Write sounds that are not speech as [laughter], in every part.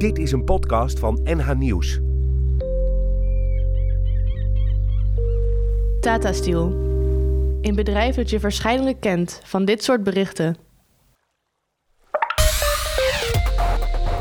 Dit is een podcast van NH Nieuws. Tata Steel. Een bedrijf dat je waarschijnlijk kent van dit soort berichten.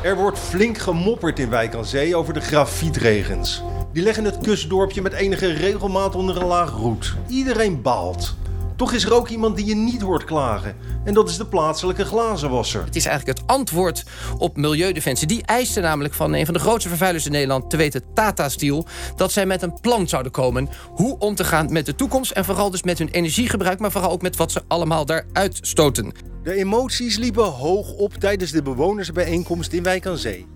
Er wordt flink gemopperd in Wijk aan Zee over de grafietregens. Die leggen het kustdorpje met enige regelmaat onder een laag roet. Iedereen baalt. Toch is er ook iemand die je niet hoort klagen. En dat is de plaatselijke glazenwasser. Het is eigenlijk het antwoord op Milieudefensie. Die eiste namelijk van een van de grootste vervuilers in Nederland, te weten Tata Steel, dat zij met een plan zouden komen hoe om te gaan met de toekomst. En vooral dus met hun energiegebruik, maar vooral ook met wat ze allemaal daaruit stoten. De emoties liepen hoog op tijdens de bewonersbijeenkomst in Wijk aan Zee.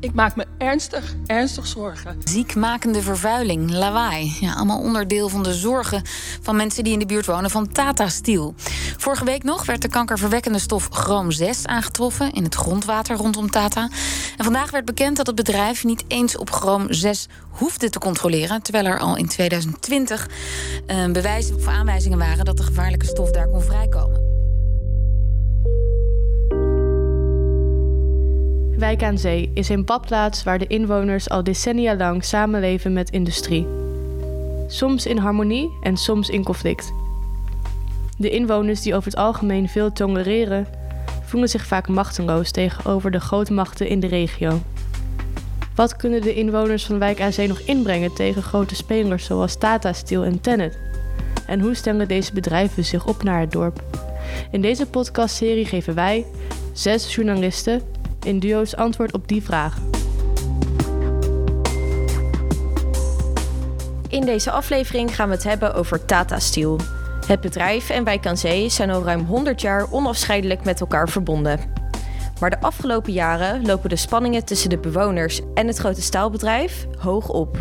Ik maak me ernstig, ernstig zorgen. Ziekmakende vervuiling, lawaai. Ja, allemaal onderdeel van de zorgen van mensen die in de buurt wonen van Tata Steel. Vorige week nog werd de kankerverwekkende stof chroom 6 aangetroffen in het grondwater rondom Tata. En vandaag werd bekend dat het bedrijf niet eens op chroom 6 hoefde te controleren, terwijl er al in 2020 uh, bewijzen of aanwijzingen waren dat de gevaarlijke stof daar kon vrijkomen. Wijk aan Zee is een badplaats waar de inwoners al decennia lang samenleven met industrie. Soms in harmonie en soms in conflict. De inwoners die over het algemeen veel tolereren, voelen zich vaak machteloos tegenover de grootmachten in de regio. Wat kunnen de inwoners van Wijk aan Zee nog inbrengen tegen grote spelers zoals Tata Steel en Tennet? En hoe stellen deze bedrijven zich op naar het dorp? In deze podcastserie geven wij, zes journalisten, in duo's antwoord op die vragen. In deze aflevering gaan we het hebben over Tata Steel. Het bedrijf en Wijk aan Zee zijn al ruim 100 jaar onafscheidelijk met elkaar verbonden. Maar de afgelopen jaren lopen de spanningen tussen de bewoners en het grote staalbedrijf hoog op.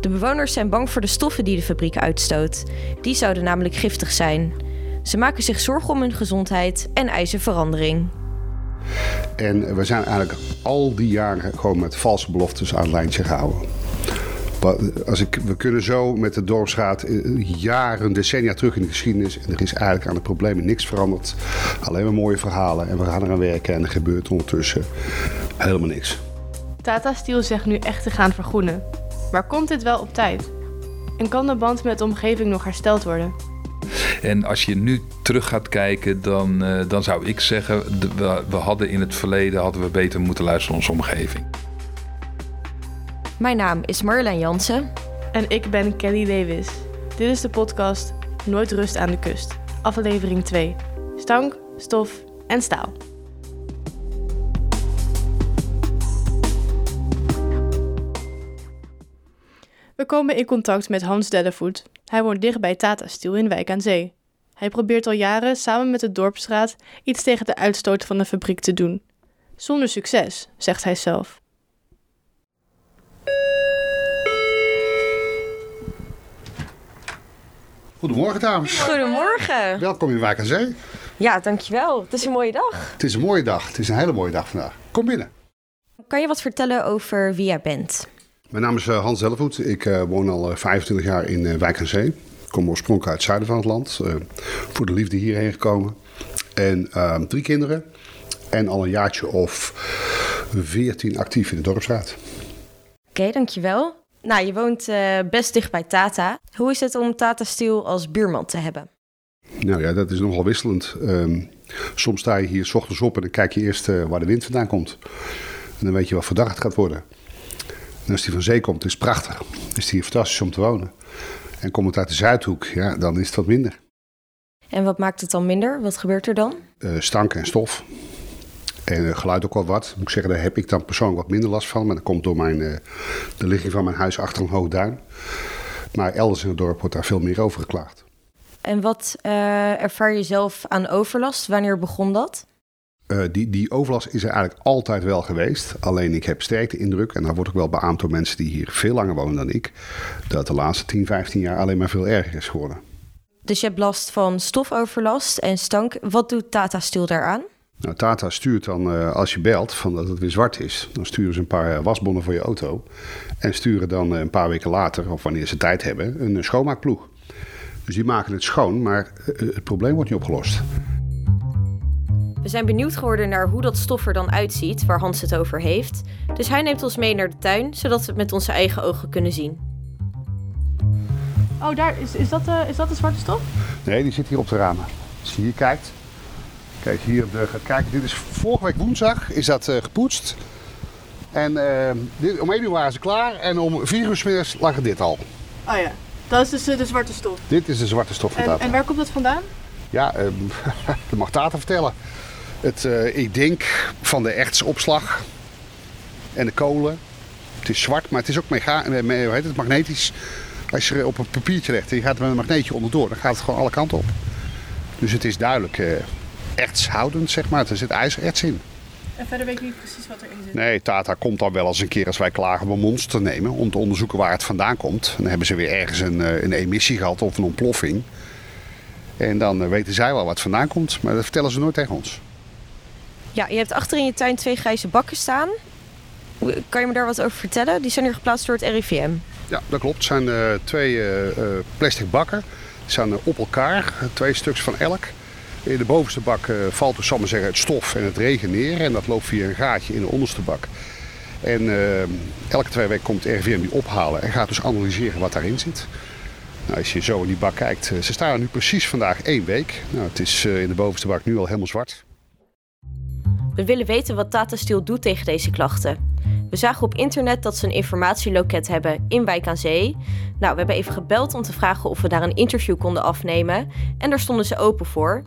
De bewoners zijn bang voor de stoffen die de fabriek uitstoot. Die zouden namelijk giftig zijn. Ze maken zich zorgen om hun gezondheid en eisen verandering. En we zijn eigenlijk al die jaren gewoon met valse beloftes aan het lijntje gehouden. Als ik, we kunnen zo met de dorpsraad jaren, decennia terug in de geschiedenis. En er is eigenlijk aan de problemen niks veranderd. Alleen maar mooie verhalen. En we gaan eraan werken en er gebeurt ondertussen helemaal niks. Tata Steel zegt nu echt te gaan vergroenen. Maar komt dit wel op tijd? En kan de band met de omgeving nog hersteld worden? En als je nu terug gaat kijken, dan, uh, dan zou ik zeggen, we, we hadden in het verleden hadden we beter moeten luisteren naar onze omgeving. Mijn naam is Marlijn Jansen. En ik ben Kelly Lewis. Dit is de podcast Nooit rust aan de kust. Aflevering 2. Stank, stof en staal. We komen in contact met Hans Dellevoet. Hij woont dicht bij Tata Steel in Wijk aan Zee. Hij probeert al jaren samen met de dorpsraad iets tegen de uitstoot van de fabriek te doen. Zonder succes, zegt hij zelf. Goedemorgen, dames. Goedemorgen. Welkom in Wijk aan Zee. Ja, dankjewel. Het is een mooie dag. Het is een mooie dag. Het is een hele mooie dag vandaag. Kom binnen. Kan je wat vertellen over wie jij bent? Mijn naam is Hans Zellevoet. Ik uh, woon al 25 jaar in Wijk aan Zee. Ik kom oorspronkelijk uit het zuiden van het land. Uh, voor de liefde hierheen gekomen. En ehm, drie kinderen. En al een jaartje of 14 actief in de dorpsraad. Oké, okay, dankjewel. Nou, je woont best dicht bij Tata. Hoe is het om Tata Steel als buurman te hebben? Nou ja, dat is nogal wisselend. Um, soms sta je hier s ochtends op en dan kijk je eerst waar de wind vandaan komt. En dan weet je wat voor dag het gaat worden. En als die van zee komt, is het prachtig. Is die fantastisch om te wonen. En komt het uit de Zuidhoek, ja, dan is het wat minder. En wat maakt het dan minder? Wat gebeurt er dan? Uh, stank en stof. En uh, geluid ook wel wat. Moet ik zeggen, daar heb ik dan persoonlijk wat minder last van. Maar dat komt door mijn, uh, de ligging van mijn huis achter een hoog duin. Maar elders in het dorp wordt daar veel meer over geklaagd. En wat ervaar je zelf aan overlast? Wanneer begon dat? Uh, die, die overlast is er eigenlijk altijd wel geweest. Alleen ik heb sterk de indruk, en dat wordt ook wel beaamd door mensen die hier veel langer wonen dan ik, dat de laatste 10, 15 jaar alleen maar veel erger is geworden. Dus je hebt last van stofoverlast en stank. Wat doet Tata Steel daaraan? Nou, Tata stuurt dan, uh, als je belt, van dat het weer zwart is, dan sturen ze een paar uh, wasbonnen voor je auto. En sturen dan een paar weken later, of wanneer ze tijd hebben, een schoonmaakploeg. Dus die maken het schoon, maar het probleem wordt niet opgelost. We zijn benieuwd geworden naar hoe dat stof er dan uitziet waar Hans het over heeft. Dus hij neemt ons mee naar de tuin, zodat we het met onze eigen ogen kunnen zien. Oh, daar is, is, dat, uh, is dat de zwarte stof? Nee, die zit hier op de ramen. Als je hier kijkt. Kijk, hier de, gaat kijken. Dit is vorige week woensdag is dat uh, gepoetst. En uh, dit, om 1 uur waren ze klaar en om 4 uur middags lag dit al. Oh ja, dat is dus de zwarte stof. Dit is de zwarte stof van en, Tata. En waar komt dat vandaan? Ja, uh, [laughs] dat mag Tata vertellen. Het, uh, ik denk van de ertsopslag en de kolen. Het is zwart, maar het is ook mega, hoe heet het, magnetisch. Als je op een papiertje legt en je gaat er met een magneetje onderdoor, dan gaat het gewoon alle kanten op. Dus het is duidelijk uh, ertshoudend, zeg maar. Er zit ijzererts in. En verder weet je niet precies wat erin zit? Nee, Tata komt dan wel eens een keer als wij klagen om een monster te nemen. Om te onderzoeken waar het vandaan komt. Dan hebben ze weer ergens een, een emissie gehad of een ontploffing. En dan weten zij wel wat vandaan komt. Maar dat vertellen ze nooit tegen ons. Ja, je hebt achter in je tuin twee grijze bakken staan. Kan je me daar wat over vertellen? Die zijn hier geplaatst door het RIVM. Ja, dat klopt. Het zijn uh, twee uh, plastic bakken. Die staan op elkaar, twee stuks van elk. In de bovenste bak valt dus, maar zeggen, het stof en het regen neer. En dat loopt via een gaatje in de onderste bak. En elke twee weken komt het RIVM die ophalen en gaat dus analyseren wat daarin zit. Nou, als je zo in die bak kijkt, ze staan er nu precies vandaag één week. Nou, het is in de bovenste bak nu al helemaal zwart. We willen weten wat Tata Steel doet tegen deze klachten. We zagen op internet dat ze een informatieloket hebben in Wijk aan Zee. Nou, we hebben even gebeld om te vragen of we daar een interview konden afnemen. En daar stonden ze open voor.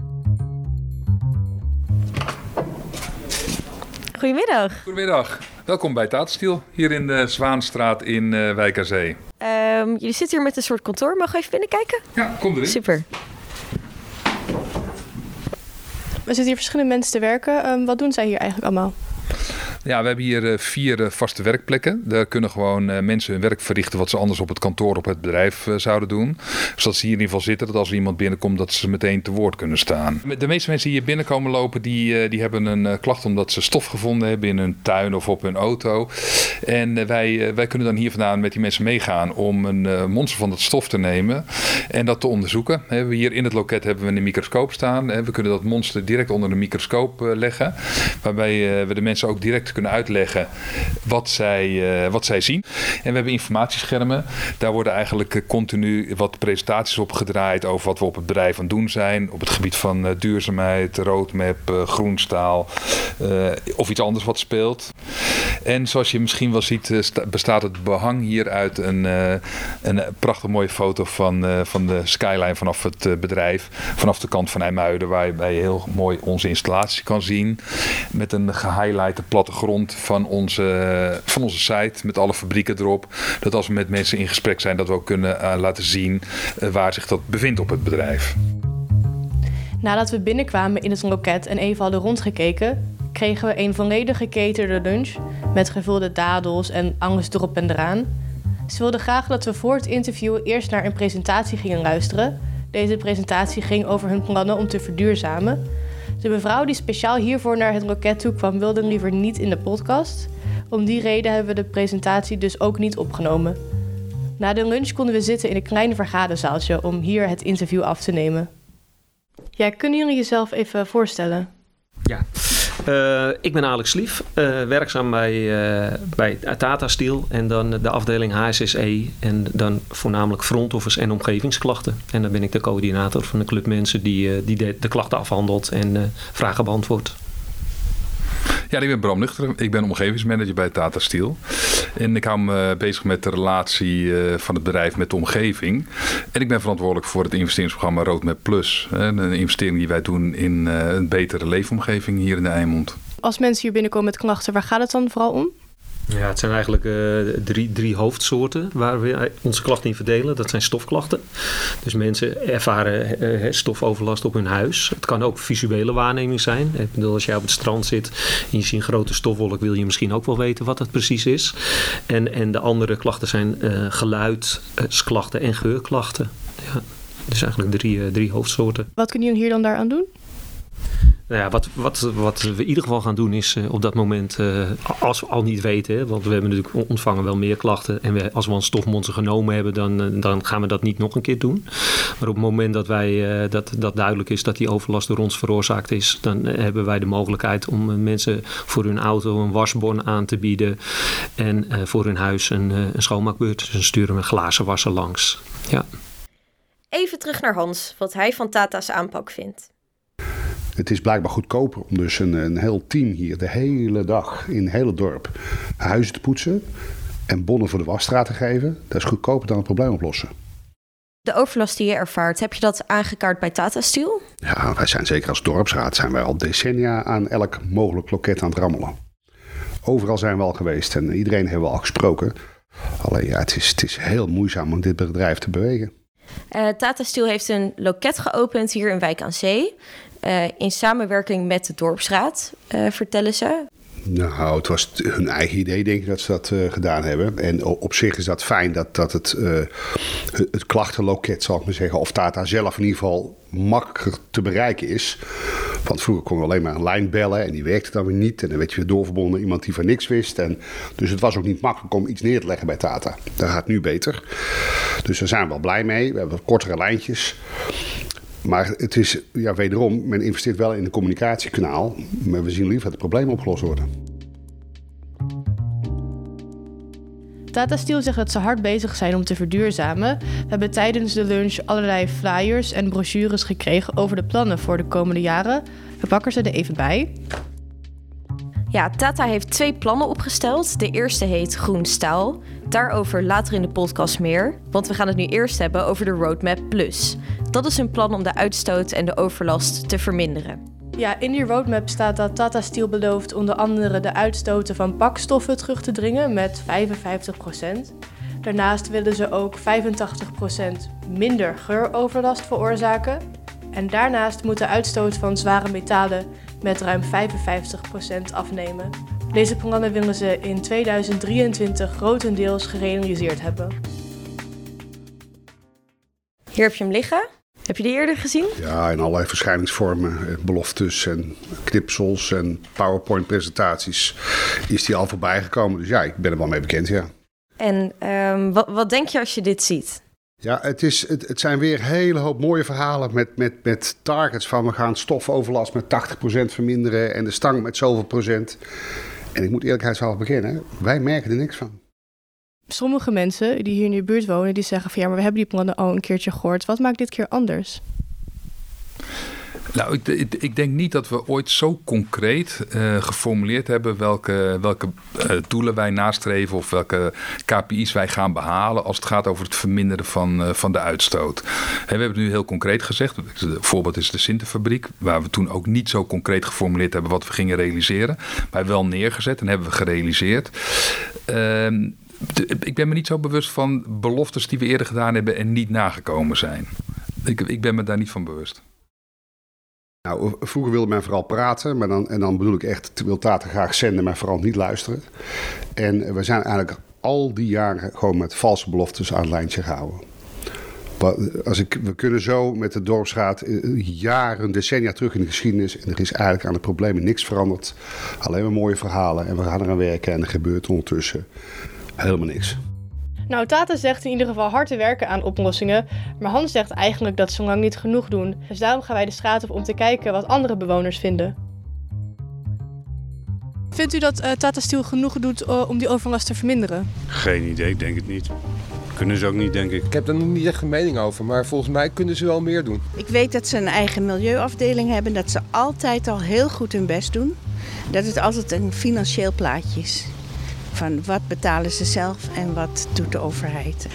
Goedemiddag. Goedemiddag. Welkom bij Tatenstiel, hier in de Zwaanstraat in uh, Wijk aan Zee. Um, jullie zitten hier met een soort kantoor. Mogen we even binnenkijken? Ja, kom erin. Super. Er zitten hier verschillende mensen te werken. Um, wat doen zij hier eigenlijk allemaal? Ja, we hebben hier uh, vier uh, vaste werkplekken. Daar kunnen gewoon uh, mensen hun werk verrichten wat ze anders op het kantoor op het bedrijf zouden doen. Zodat ze hier in ieder geval zitten, dat als er iemand binnenkomt, dat ze meteen te woord kunnen staan. De meeste mensen die hier binnenkomen lopen, die, die hebben een klacht omdat ze stof gevonden hebben in hun tuin of op hun auto. En wij, wij kunnen dan hier vandaan met die mensen meegaan om een monster van dat stof te nemen en dat te onderzoeken. We hier in het loket hebben we een microscoop staan. We kunnen dat monster direct onder de microscoop leggen, waarbij we de mensen ook direct kunnen uitleggen wat zij, uh, wat zij zien. En we hebben informatieschermen. Daar worden eigenlijk uh, continu wat presentaties op gedraaid over wat we op het bedrijf aan het doen zijn. Op het gebied van uh, duurzaamheid, roadmap, groenstaal of iets anders wat speelt. En zoals je misschien wel ziet bestaat het behang hier uit een, een prachtig mooie foto van, van de skyline vanaf het bedrijf. Vanaf de kant van IJmuiden waarbij je heel mooi onze installatie kan zien. Met een gehighlighte plattegrond van onze, van onze site met alle fabrieken erop. Dat als we met mensen in gesprek zijn, dat we ook kunnen laten zien waar zich dat bevindt op het bedrijf. Nadat we binnenkwamen in het loket en even hadden rondgekeken, kregen we een volledig geketerde lunch met gevulde dadels en angst erop en eraan. Ze wilden graag dat we voor het interview eerst naar een presentatie gingen luisteren. Deze presentatie ging over hun plannen om te verduurzamen. De mevrouw die speciaal hiervoor naar het loket toe kwam, wilde liever niet in de podcast. Om die reden hebben we de presentatie dus ook niet opgenomen. Na de lunch konden we zitten in een klein vergaderzaaltje om hier het interview af te nemen. Ja, kunnen jullie jezelf even voorstellen? Ja, uh, ik ben Alex Lief, uh, werkzaam bij, uh, bij Tata Steel en dan de afdeling HSSE en dan voornamelijk front office en omgevingsklachten. En dan ben ik de coördinator van de club mensen die, die de, de, klachten afhandelt en vragen beantwoordt. Ja, ik ben Bram Nuchter. Ik ben omgevingsmanager bij Tata Steel. En ik hou me bezig met de relatie van het bedrijf met de omgeving. En ik ben verantwoordelijk voor het investeringsprogramma Roadmap Plus. Een investering die wij doen in een betere leefomgeving hier in de Eimond. Als mensen hier binnenkomen met klachten, waar gaat het dan vooral om? Ja, het zijn eigenlijk uh, drie, drie hoofdsoorten waar we onze klachten in verdelen. Dat zijn stofklachten. Dus mensen ervaren uh, stofoverlast op hun huis. Het kan ook visuele waarneming zijn. Ik bedoel, als jij op het strand zit en je ziet een grote stofwolk, wil je misschien ook wel weten wat het precies is. En, en de andere klachten zijn geluidsklachten en geurklachten. Ja, dus eigenlijk drie, drie hoofdsoorten. Wat kunnen jullie hier dan daaraan doen? Nou ja, wat, wat, wat we in ieder geval gaan doen is op dat moment, als we al niet weten, want we hebben natuurlijk ontvangen wel meer klachten. En we, als we een stofmonster genomen hebben, dan, dan gaan we dat niet nog een keer doen. Maar op het moment dat, wij, dat, dat duidelijk is dat die overlast door ons veroorzaakt is, dan hebben wij de mogelijkheid om mensen voor hun auto een wasbon aan te bieden. En voor hun huis een, een schoonmaakbeurt. Dus dan sturen we een glazen wasser langs. Ja. Even terug naar Hans, wat hij van Tata's aanpak vindt. Het is blijkbaar goedkoper om dus een, een heel team hier de hele dag in het hele dorp huizen te poetsen en bonnen voor de wasstraat te geven. Dat is goedkoper dan het probleem oplossen. De overlast die je ervaart, heb je dat aangekaart bij Tata Steel? Ja, wij zijn zeker als dorpsraad zijn wij al decennia aan elk mogelijk loket aan het rammelen. Overal zijn we al geweest en iedereen hebben we al gesproken. Alleen ja, het is, het is heel moeizaam om dit bedrijf te bewegen. Uh, Tata Steel heeft een loket geopend hier in Wijk aan Zee. Uh, in samenwerking met de dorpsraad, uh, vertellen ze. Nou, het was hun eigen idee, denk ik, dat ze dat uh, gedaan hebben. En op zich is dat fijn dat, dat het, uh, het klachtenloket, zal ik maar zeggen, of Tata zelf in ieder geval makkelijker te bereiken is. Want vroeger kon je alleen maar een lijn bellen en die werkte dan weer niet. En dan werd je weer doorverbonden iemand die van niks wist. En, dus het was ook niet makkelijk om iets neer te leggen bij Tata. Dat gaat nu beter. Dus daar zijn we wel blij mee. We hebben kortere lijntjes. Maar het is, ja, wederom, men investeert wel in een communicatiekanaal. Maar we zien liever dat het probleem opgelost worden. Tata Steel zegt dat ze hard bezig zijn om te verduurzamen. We hebben tijdens de lunch allerlei flyers en brochures gekregen over de plannen voor de komende jaren. We pakken ze er even bij. Ja, Tata heeft twee plannen opgesteld. De eerste heet Groen Staal. Daarover later in de podcast meer, want we gaan het nu eerst hebben over de Roadmap Plus. Dat is een plan om de uitstoot en de overlast te verminderen. Ja, in die roadmap staat dat Tata Steel belooft onder andere de uitstoten van bakstoffen terug te dringen met 55%. Daarnaast willen ze ook 85% minder geuroverlast veroorzaken. En daarnaast moet de uitstoot van zware metalen met ruim 55% afnemen. Deze plannen willen ze in 2023 grotendeels gerealiseerd hebben. Hier heb je hem liggen. Heb je die eerder gezien? Ja, in allerlei verschijningsvormen, beloftes en knipsels en PowerPoint-presentaties is die al voorbij gekomen. Dus ja, ik ben er wel mee bekend, ja. En um, wat, wat denk je als je dit ziet? Ja, het, is, het, het, zijn weer een hele hoop mooie verhalen met, met, met targets van we gaan stofoverlast met 80% verminderen en de stang met zoveel procent. En ik moet eerlijkheidshalve beginnen, wij merken er niks van. Sommige mensen die hier in de buurt wonen, die zeggen van ja, maar we hebben die plannen al een keertje gehoord. Wat maakt dit keer anders? Nou, ik, ik, denk niet dat we ooit zo concreet uh, geformuleerd hebben welke, welke uh, doelen wij nastreven of welke KPI's wij gaan behalen als het gaat over het verminderen van, uh, van de uitstoot. We hebben het nu heel concreet gezegd. Het voorbeeld is de Sinterfabriek, waar we toen ook niet zo concreet geformuleerd hebben wat we gingen realiseren, maar wel neergezet en hebben we gerealiseerd. Ehm, ik ben me niet zo bewust van beloftes die we eerder gedaan hebben en niet nagekomen zijn. Ik, ik ben me daar niet van bewust. Nou, vroeger wilde men vooral praten, maar dan, en dan bedoel ik echt, wil Tata graag zenden, maar vooral niet luisteren. En we zijn eigenlijk al die jaren gewoon met valse beloftes aan het lijntje gehouden. Als ik, we kunnen zo met de dorpsraad eh, jaren, decennia terug in de geschiedenis. En er is eigenlijk aan de problemen niks veranderd. Alleen maar mooie verhalen. En we gaan eraan werken en er gebeurt ondertussen helemaal niks. Nou, Tata zegt in ieder geval hard te werken aan oplossingen. Maar Hans zegt eigenlijk dat ze lang niet genoeg doen. Dus daarom gaan wij de straat op om te kijken wat andere bewoners vinden. Vindt u dat uh, Tata Steel genoeg doet uh, om die overlast te verminderen? Geen idee, ik denk het niet. Kunnen ze ook niet, denk ik. Ik heb daar nog niet echt een mening over, maar volgens mij kunnen ze wel meer doen. Ik weet dat ze een eigen milieuafdeling hebben, dat ze altijd al heel goed hun best doen. Dat het altijd een financieel plaatje is. Van wat betalen ze zelf en wat doet de overheid?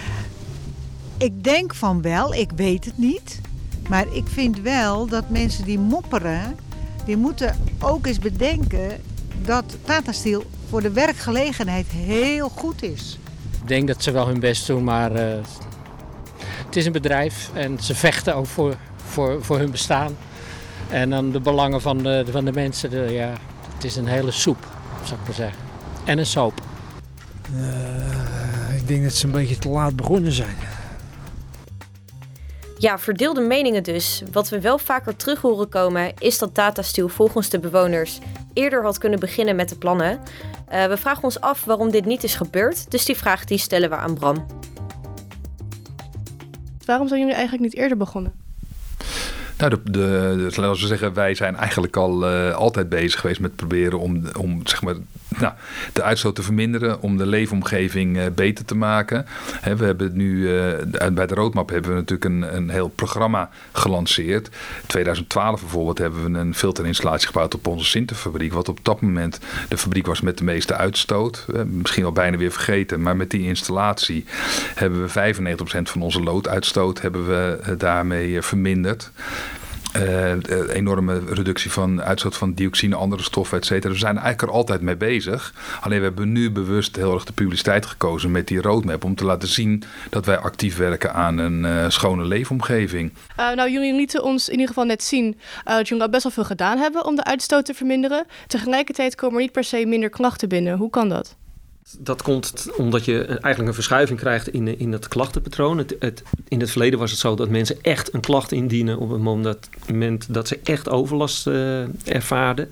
Ik denk van wel, ik weet het niet. Maar ik vind wel dat mensen die mopperen, die moeten ook eens bedenken dat Tata Steel voor de werkgelegenheid heel goed is. Ik denk dat ze wel hun best doen, maar uh, het is een bedrijf en ze vechten ook voor, voor, voor hun bestaan. En dan de belangen van de, van de mensen, de, ja, het is een hele soep, zou ik maar zeggen. En een soap. Uh, ik denk dat ze een beetje te laat begonnen zijn. Ja, verdeelde meningen dus. Wat we wel vaker terug horen komen is dat Tata Steel volgens de bewoners eerder had kunnen beginnen met de plannen. Uh, we vragen ons af waarom dit niet is gebeurd, dus die vraag die stellen we aan Bram. Waarom zijn jullie eigenlijk niet eerder begonnen? Nou, de, de, de, we zeggen, wij zijn eigenlijk al uh, altijd bezig geweest met proberen om, om zeg maar, [laughs] nou, de uitstoot te verminderen, om de leefomgeving uh, beter te maken. We hebben nu uh, bij de roadmap hebben we natuurlijk een, een heel programma gelanceerd. In 2012 bijvoorbeeld hebben we een filterinstallatie gebouwd op onze Sinterfabriek, wat op dat moment de fabriek was met de meeste uitstoot. misschien al bijna weer vergeten, maar met die installatie hebben we 95% van onze looduitstoot hebben we daarmee verminderd. Uh, enorme reductie van uitstoot van dioxine, andere stoffen, et cetera. We zijn eigenlijk er altijd mee bezig. Alleen we hebben nu bewust heel erg de publiciteit gekozen met die roadmap. Om te laten zien dat wij actief werken aan een uh, schone leefomgeving. Nou, jullie lieten ons in ieder geval net zien dat jullie al best wel veel gedaan hebben om de uitstoot te verminderen. Tegelijkertijd komen er niet per se minder klachten binnen. Hoe kan dat? Dat komt omdat je eigenlijk een verschuiving krijgt in, in het klachtenpatroon. Het, het, in het verleden was het zo dat mensen echt een klacht indienen op het moment dat ze echt overlast uh, ervaarden.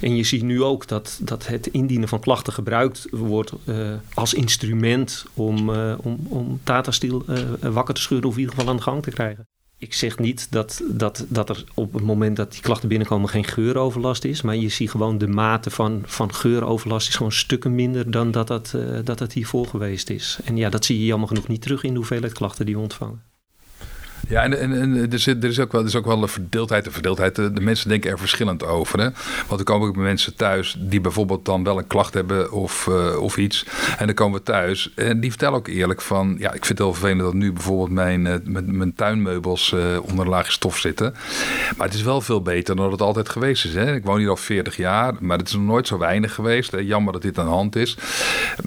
En je ziet nu ook dat, dat het indienen van klachten gebruikt wordt uh, als instrument om, uh, om, om Tata Steel wakker te schudden of in ieder geval aan de gang te krijgen ik zeg niet dat, dat, dat er op het moment dat die klachten binnenkomen geen geuroverlast is. Maar je ziet gewoon de mate van, van geuroverlast is gewoon stukken minder dan dat dat, uh, dat het hiervoor geweest is. En ja, dat zie je jammer genoeg niet terug in de hoeveelheid klachten die we ontvangen. Ja, en, er, er, is ook wel, er is ook wel een verdeeldheid. De verdeeldheid, de, mensen denken er verschillend over. Hè? Want er komen ook mensen thuis die bijvoorbeeld dan wel een klacht hebben of, uh, of iets. En dan komen we thuis en die vertellen ook eerlijk van... ja, ik vind het heel vervelend dat nu bijvoorbeeld mijn, uh, mijn, tuinmeubels uh, onder een laagje stof zitten. Maar het is wel veel beter dan het altijd geweest is. Hè? Ik woon hier al 40 jaar, maar het is nog nooit zo weinig geweest. Hè? Jammer dat dit aan de hand is.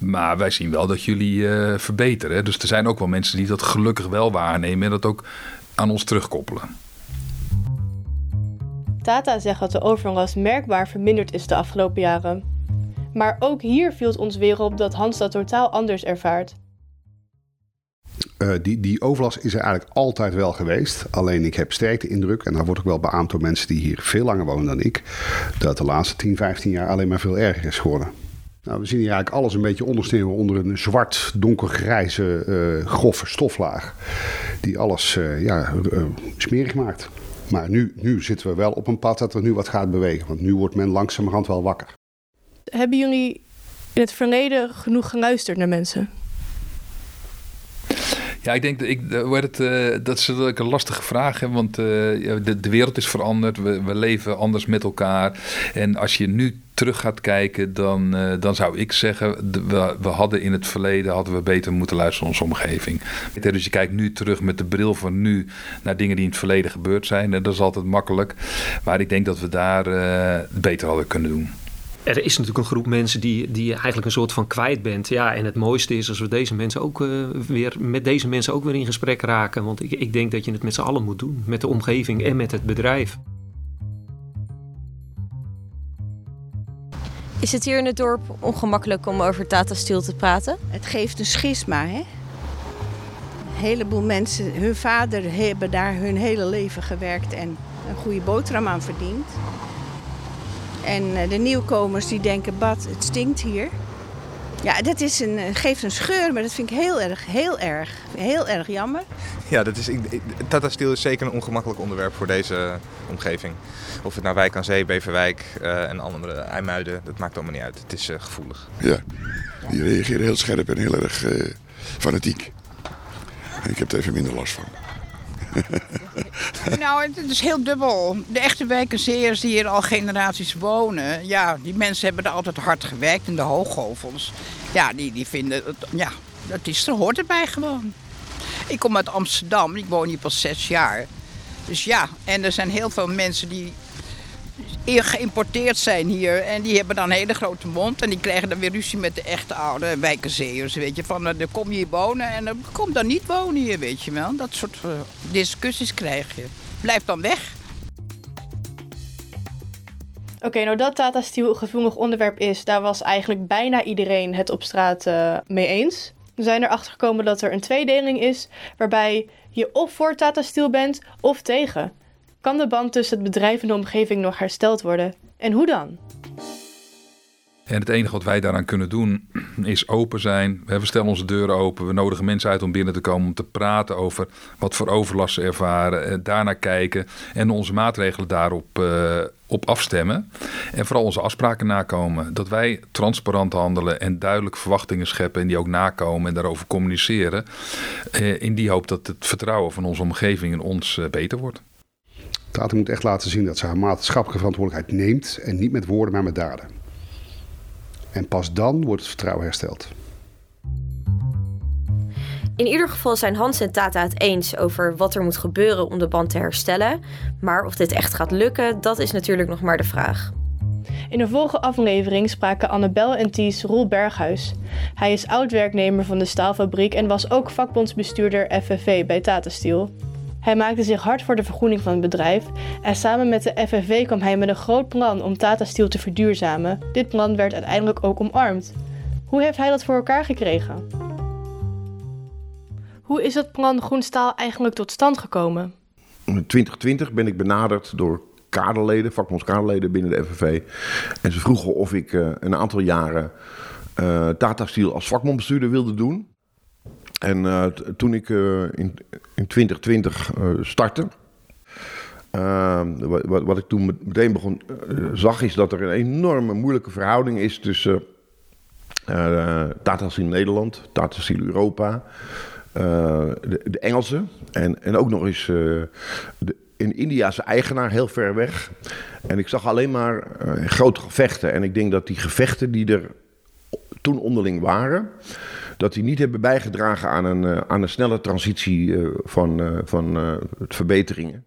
Maar wij zien wel dat jullie verbeteren. Dus er zijn ook wel mensen die dat gelukkig wel waarnemen... en dat ook aan ons terugkoppelen. Tata zegt dat de overlast merkbaar verminderd is de afgelopen jaren. Maar ook hier viel het ons weer op dat Hans dat totaal anders ervaart. Uh, die, die overlast is er eigenlijk altijd wel geweest. Alleen ik heb sterk de indruk, en daar wordt ook wel beaamd door mensen die hier veel langer wonen dan ik, dat de laatste 10, 15 jaar alleen maar veel erger is geworden. Nou, we zien hier eigenlijk alles een beetje ondersneeuwen onder een zwart, donkergrijze, uh, grove stoflaag. Die alles uh, ja, uh, smerig maakt. Maar nu, nu zitten we wel op een pad dat er nu wat gaat bewegen. Want nu wordt men langzamerhand wel wakker. Hebben jullie in het verleden genoeg geluisterd naar mensen? Ja, ik denk dat ik, het, uh, dat is een lastige vraag. Hè, want uh, de, de wereld is veranderd. We, we leven anders met elkaar. En als je nu terug gaat kijken, dan, uh, dan zou ik zeggen, we, we, hadden in het verleden hadden we beter moeten luisteren naar onze omgeving. Dus je kijkt nu terug met de bril van nu naar dingen die in het verleden gebeurd zijn. En dat is altijd makkelijk. Maar ik denk dat we daar uh, beter hadden kunnen doen er is natuurlijk een groep mensen die, die je eigenlijk een soort van kwijt bent. Ja, en het mooiste is als we deze mensen ook uh, weer met deze mensen ook weer in gesprek raken. Want ik, ik denk dat je het met z'n allen moet doen. Met de omgeving en met het bedrijf. Is het hier in het dorp ongemakkelijk om over Tata Steel te praten? Het geeft een schisma, hè? Een heleboel mensen, hun vader hebben daar hun hele leven gewerkt en een goede boterham aan verdiend. En eh, de nieuwkomers die denken, bad, het stinkt hier. Ja, dat is een, eh, geeft een scheur, maar dat vind ik heel erg, heel erg, heel erg jammer. Ja, dat is, Tata Steel is zeker een ongemakkelijk onderwerp voor deze omgeving. Of het nou Wijk aan Zee, Beverwijk uh, en andere IJmuiden, dat maakt allemaal niet uit. Het is uh, gevoelig. Ja, die reageren heel scherp en heel erg uh, fanatiek. En ik heb er even minder last van. [laughs] nou, het is heel dubbel. De echte wijkenzeers die hier al generaties wonen, ja, die mensen hebben er altijd hard gewerkt in de hooggolvels. Ja, die, die vinden, het, ja, dat is, er hoort erbij gewoon. Ik kom uit Amsterdam, ik woon hier pas zes jaar. Dus ja, en er zijn heel veel mensen die geïmporteerd zijn hier. En die hebben dan een hele grote mond. En die krijgen dan weer ruzie met de echte oude wijkenzeeërs. Weet je, van dan kom je hier wonen en dan kom dan niet wonen hier, weet je wel. Dat soort uh, discussies krijg je. Blijf dan weg. Oké, okay, nou dat Tata Steel een gevoelig onderwerp is, daar was eigenlijk bijna iedereen het op straat uh, mee eens. We zijn erachter gekomen dat er een tweedeling is waarbij je of voor Tata Steel bent of tegen. Kan de band tussen het bedrijf en de omgeving nog hersteld worden? En hoe dan? En het enige wat wij daaraan kunnen doen is open zijn. We stellen onze deuren open. We nodigen mensen uit om binnen te komen om te praten over wat voor overlast ze ervaren. Eh, daarnaar kijken en onze maatregelen daarop uh, op afstemmen. En vooral onze afspraken nakomen. Dat wij transparant handelen en duidelijk verwachtingen scheppen en die ook nakomen en daarover communiceren. Uh, in die hoop dat het vertrouwen van onze omgeving in ons beter wordt. Tata moet echt laten zien dat ze haar maatschappelijke verantwoordelijkheid neemt en niet met woorden, maar met daden. En pas dan wordt het vertrouwen hersteld. In ieder geval zijn Hans en Tata het eens over wat er moet gebeuren om de band te herstellen. Maar of dit echt gaat lukken, dat is natuurlijk nog maar de vraag. In de volgende aflevering spraken Annabel en Ties Roel Berghuis. Hij is oud-werknemer van de staalfabriek en was ook vakbondsbestuurder FFV bij Tata Steel. Hij maakte zich hard voor de vergroening van het bedrijf en samen met de FNV kwam hij met een groot plan om Tata Steel te verduurzamen. Dit plan werd uiteindelijk ook omarmd. Hoe heeft hij dat voor elkaar gekregen? Hoe is het plan Groen Staal eigenlijk tot stand gekomen? In 2020 ben ik benaderd door kaderleden, vakbondskaderleden binnen de FNV. En ze vroegen of ik uh, een aantal jaren uh, Tata Steel als vakbondbestuurder wilde doen. En uh, toen ik uh, in, in 2020 uh, startte, wat, wat, wat, ik toen meteen begon, zag, is dat er een enorme moeilijke verhouding is tussen Tata Steel Nederland, Tata Steel Europa, de, de Engelsen en, en ook nog eens de, een Indiase eigenaar heel ver weg. En ik zag alleen maar grote gevechten. En ik denk dat die gevechten die er toen onderling waren dat die niet hebben bijgedragen aan een, uh, aan een snelle transitie uh, van, uh, van verbeteringen.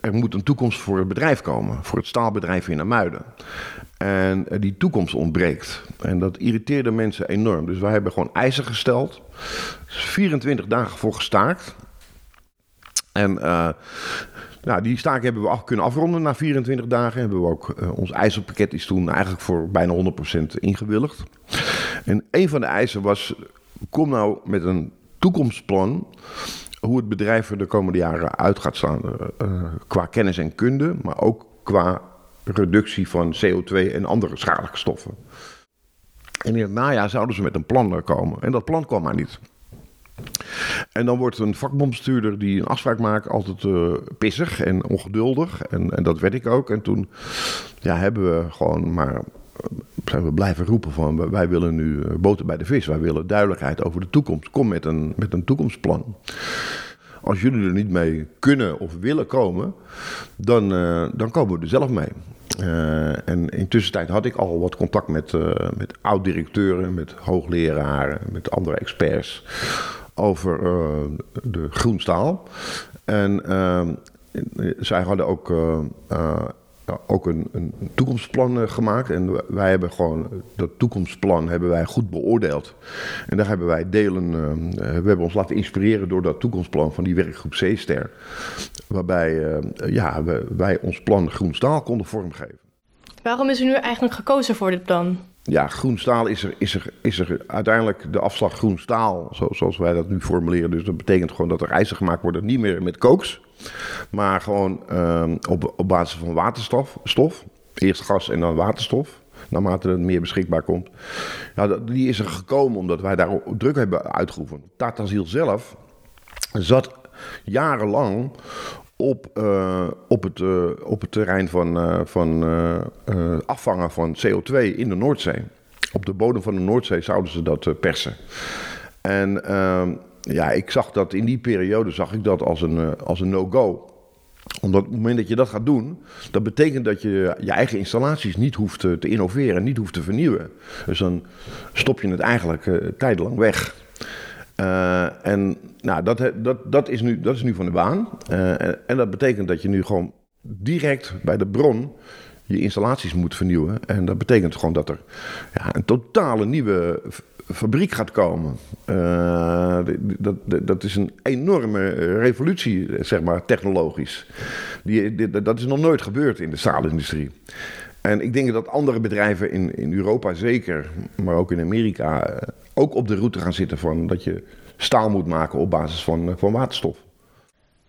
er moet een toekomst voor het bedrijf komen, voor het staalbedrijf in Amuiden. En die toekomst ontbreekt. En dat irriteerde mensen enorm. Dus wij hebben gewoon eisen gesteld. 24 dagen voor gestaakt. En nou, die staak hebben we kunnen afronden na 24 dagen. Hebben we ook, ons eisenpakket is toen eigenlijk voor bijna 100% ingewilligd. En een van de eisen was, kom nou met een toekomstplan hoe het bedrijf er de komende jaren uit gaat staan. Uh, qua kennis en kunde, maar ook qua reductie van CO2 en andere schadelijke stoffen. En in het najaar zouden ze met een plan komen. En dat plan kwam maar niet. En dan wordt een vakbondbestuurder die een afspraak maakt altijd uh, pissig en ongeduldig. En, en dat werd ik ook. En toen ja, hebben we gewoon maar zijn we blijven roepen van wij willen nu eh, boter bij de vis. Wij willen duidelijkheid over de toekomst. Kom met een, met een toekomstplan. Als jullie er niet mee kunnen of willen komen, dan, uh, dan komen we er zelf mee. Uh, en intussen had ik al wat contact met, uh, met oud-directeuren, met hoogleraren, met andere experts over de groenstaal. En zij hadden ook ook een, een toekomstplan uh, gemaakt. En wij hebben gewoon dat toekomstplan hebben wij goed beoordeeld. En daar hebben wij delen. Uh, we hebben ons laten inspireren door dat toekomstplan van die werkgroep C-Ster. Waarbij ja, wij ons plan Groen Staal konden vormgeven. Waarom is u nu eigenlijk gekozen voor dit plan? Ja, groen staal is er, is er, is er uiteindelijk de afslag groen staal, zoals wij dat nu formuleren. Dus dat betekent gewoon dat er ijzer gemaakt worden, niet meer met kooks. Maar gewoon uh, op, op basis van waterstof. Stof. Eerst gas en dan waterstof. Naarmate het meer beschikbaar komt. Ja, die is er gekomen omdat wij daar druk hebben uitgeoefend. Tata Ziel zelf zat jarenlang op, uh, op, het, uh, op het terrein van, uh, van afvangen van CO2 in de Noordzee. Op de bodem van de Noordzee zouden ze dat persen. En ehm, ja, ik zag dat in die periode zag ik dat als een, als een no-go. Omdat op het moment dat je dat gaat doen, dat betekent dat je je eigen installaties niet hoeft te, innoveren, niet hoeft te vernieuwen. Dus dan stop je het eigenlijk tijdelang weg. Uh, en nou, dat, dat, dat, is nu, dat is nu van de baan. En, en, dat betekent dat je nu gewoon direct bij de bron je installaties moet vernieuwen. En dat betekent gewoon dat er ja, een totale nieuwe fabriek gaat komen. Dat, dat, dat, is een enorme revolutie, zeg maar, technologisch. Die, dat is nog nooit gebeurd in de staalindustrie. En ik denk dat andere bedrijven in, in Europa zeker, maar ook in Amerika, ook op de route gaan zitten van dat je staal moet maken op basis van, eh, van waterstof.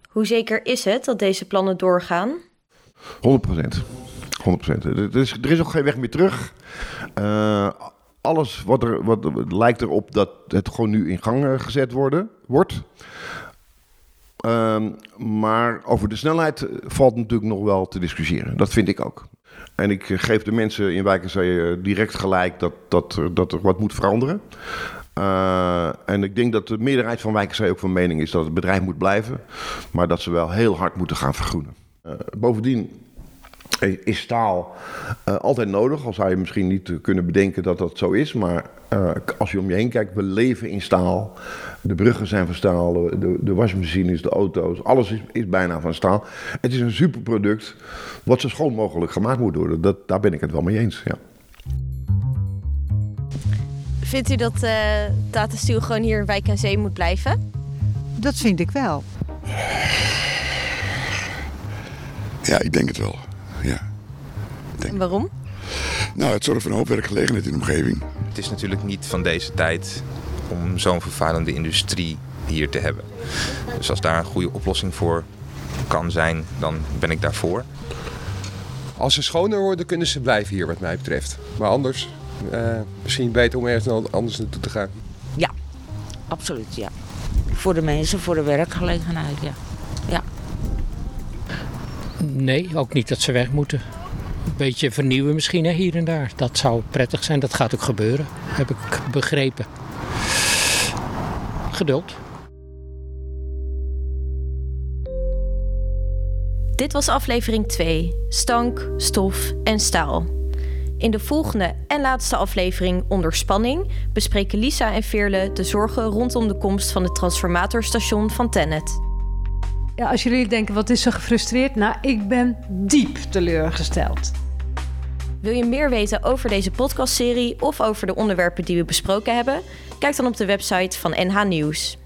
Hoe zeker is het dat deze plannen doorgaan? 100 procent. 100 Er, is, er is ook geen weg meer terug. Uh, alles wat er, wat, lijkt erop dat het gewoon nu in gang eh, gezet worden, wordt. Uh, maar over de snelheid valt natuurlijk nog wel te discussiëren. Dat vind ik ook. En ik geef de mensen in Wijkenzee direct gelijk dat, dat, dat er wat moet veranderen. Uh, en ik denk dat de meerderheid van Wijkenzee ook van mening is dat het bedrijf moet blijven. Maar dat ze wel heel hard moeten gaan vergroenen. Bovendien is staal uh, altijd nodig. Al zou je misschien niet kunnen bedenken dat dat zo is. Maar uh, als je om je heen kijkt, we leven in staal. De bruggen zijn van staal, de, de wasmachines, de auto's, alles is, is, bijna van staal. Het is een superproduct wat zo schoon mogelijk gemaakt moet worden. Dat, daar ben ik het wel mee eens, ja. Vindt u dat uh, Tata Steel gewoon hier in Wijk aan Zee moet blijven? Dat vind ik wel. Ja, ik denk het wel. En waarom? Nou, het zorgt voor een hoop werkgelegenheid in de omgeving. Het is natuurlijk niet van deze tijd om zo'n vervuilende industrie hier te hebben. Dus als daar een goede oplossing voor kan zijn, dan ben ik daarvoor. Als ze schoner worden, kunnen ze blijven hier, wat mij betreft. Maar anders, uh, misschien beter om ergens anders naartoe te gaan. Ja, absoluut, ja. Voor de mensen, voor de werkgelegenheid, ja. ja. Nee, ook niet dat ze weg moeten. Een beetje vernieuwen misschien hè, hier en daar. Dat zou prettig zijn. Dat gaat ook gebeuren, heb ik begrepen. Geduld. Dit was aflevering 2: Stank, stof en staal. In de volgende en laatste aflevering Onder Spanning bespreken Lisa en Veerle de zorgen rondom de komst van het transformatorstation van Tennet. Als jullie denken, wat is ze gefrustreerd? Nou, ik ben diep teleurgesteld. Wil je meer weten over deze podcastserie of over de onderwerpen die we besproken hebben? Kijk dan op de website van NH Nieuws.